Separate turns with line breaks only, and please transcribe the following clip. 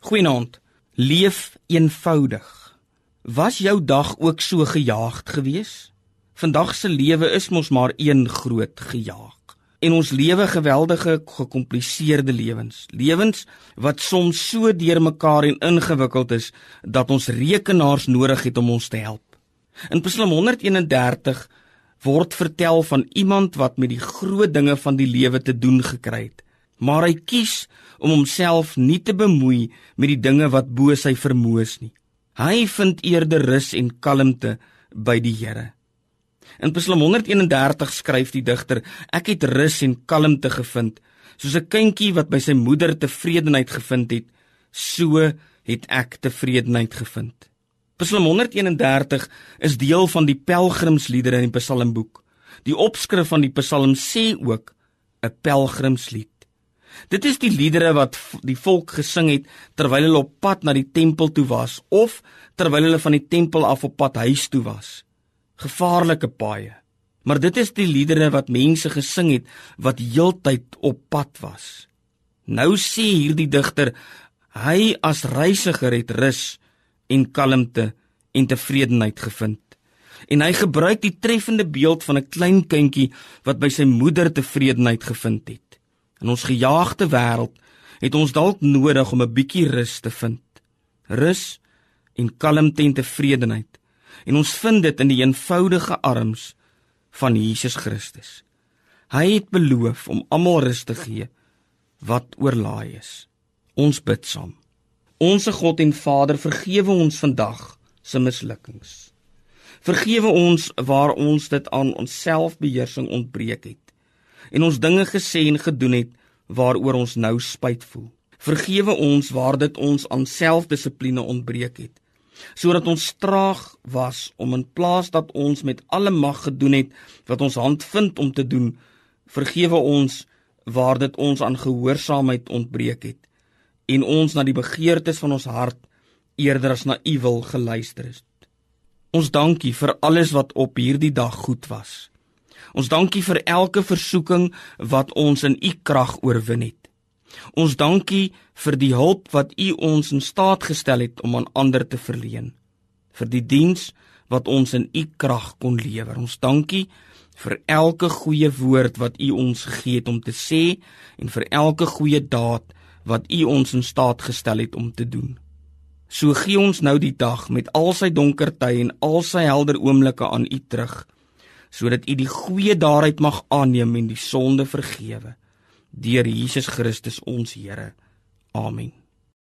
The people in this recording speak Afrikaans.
Goeienaand. Leef eenvoudig. Was jou dag ook so gejaagd geweest? Vandag se lewe is mos maar een groot gejaag. En ons lewe geweldige gekompliseerde lewens. Lewens wat soms so deurmekaar en ingewikkeld is dat ons rekenaars nodig het om ons te help. In Psalm 131 word vertel van iemand wat met die groot dinge van die lewe te doen gekry het maar hy kies om homself nie te bemoei met die dinge wat bo sy vermoëns nie. Hy vind eerder rus en kalmte by die Here. In Psalm 131 skryf die digter: Ek het rus en kalmte gevind, soos 'n kindjie wat by sy moeder tevredenheid gevind het, so het ek tevredenheid gevind. Psalm 131 is deel van die pelgrimsliedere in die Psalmboek. Die opskrif van die Psalm sê ook 'n pelgrimslied. Dit is die liedere wat die volk gesing het terwyl hulle op pad na die tempel toe was of terwyl hulle van die tempel af op pad huis toe was. Gevaarlike paaie. Maar dit is die liedere wat mense gesing het wat heeltyd op pad was. Nou sê hierdie digter hy as reisiger het rus en kalmte en tevredenheid gevind. En hy gebruik die treffende beeld van 'n klein kindjie wat by sy moeder tevredenheid gevind het. In ons gejaagde wêreld het ons dalk nodig om 'n bietjie rus te vind. Rus en kalmte en tevredenheid. En ons vind dit in die eenvoudige arms van Jesus Christus. Hy het beloof om almal rus te gee wat oorlaai is. Ons bid saam. Onse God en Vader, vergewe ons vandag se mislukkings. Vergewe ons waar ons dit aan onsself beheersing ontbreek het en ons dinge gesê en gedoen het waaroor ons nou spyt voel. Vergewe ons waar dit ons aan selfdissipline ontbreek het, sodat ons traag was om in plaas dat ons met alle mag gedoen het wat ons hand vind om te doen, vergewe ons waar dit ons aan gehoorsaamheid ontbreek het en ons na die begeertes van ons hart eerder as na u wil geluister het. Ons dankie vir alles wat op hierdie dag goed was. Ons dankie vir elke versoeking wat ons in u krag oorwin het. Ons dankie vir die hulp wat u ons in staat gestel het om aan ander te verleen. Vir die diens wat ons in u krag kon lewer. Ons dankie vir elke goeie woord wat u ons gegee het om te sê en vir elke goeie daad wat u ons in staat gestel het om te doen. So gee ons nou die dag met al sy donker tye en al sy helder oomblikke aan u terug sodat u die goeie daaruit mag aanneem en die sonde vergewe deur Jesus Christus ons Here. Amen.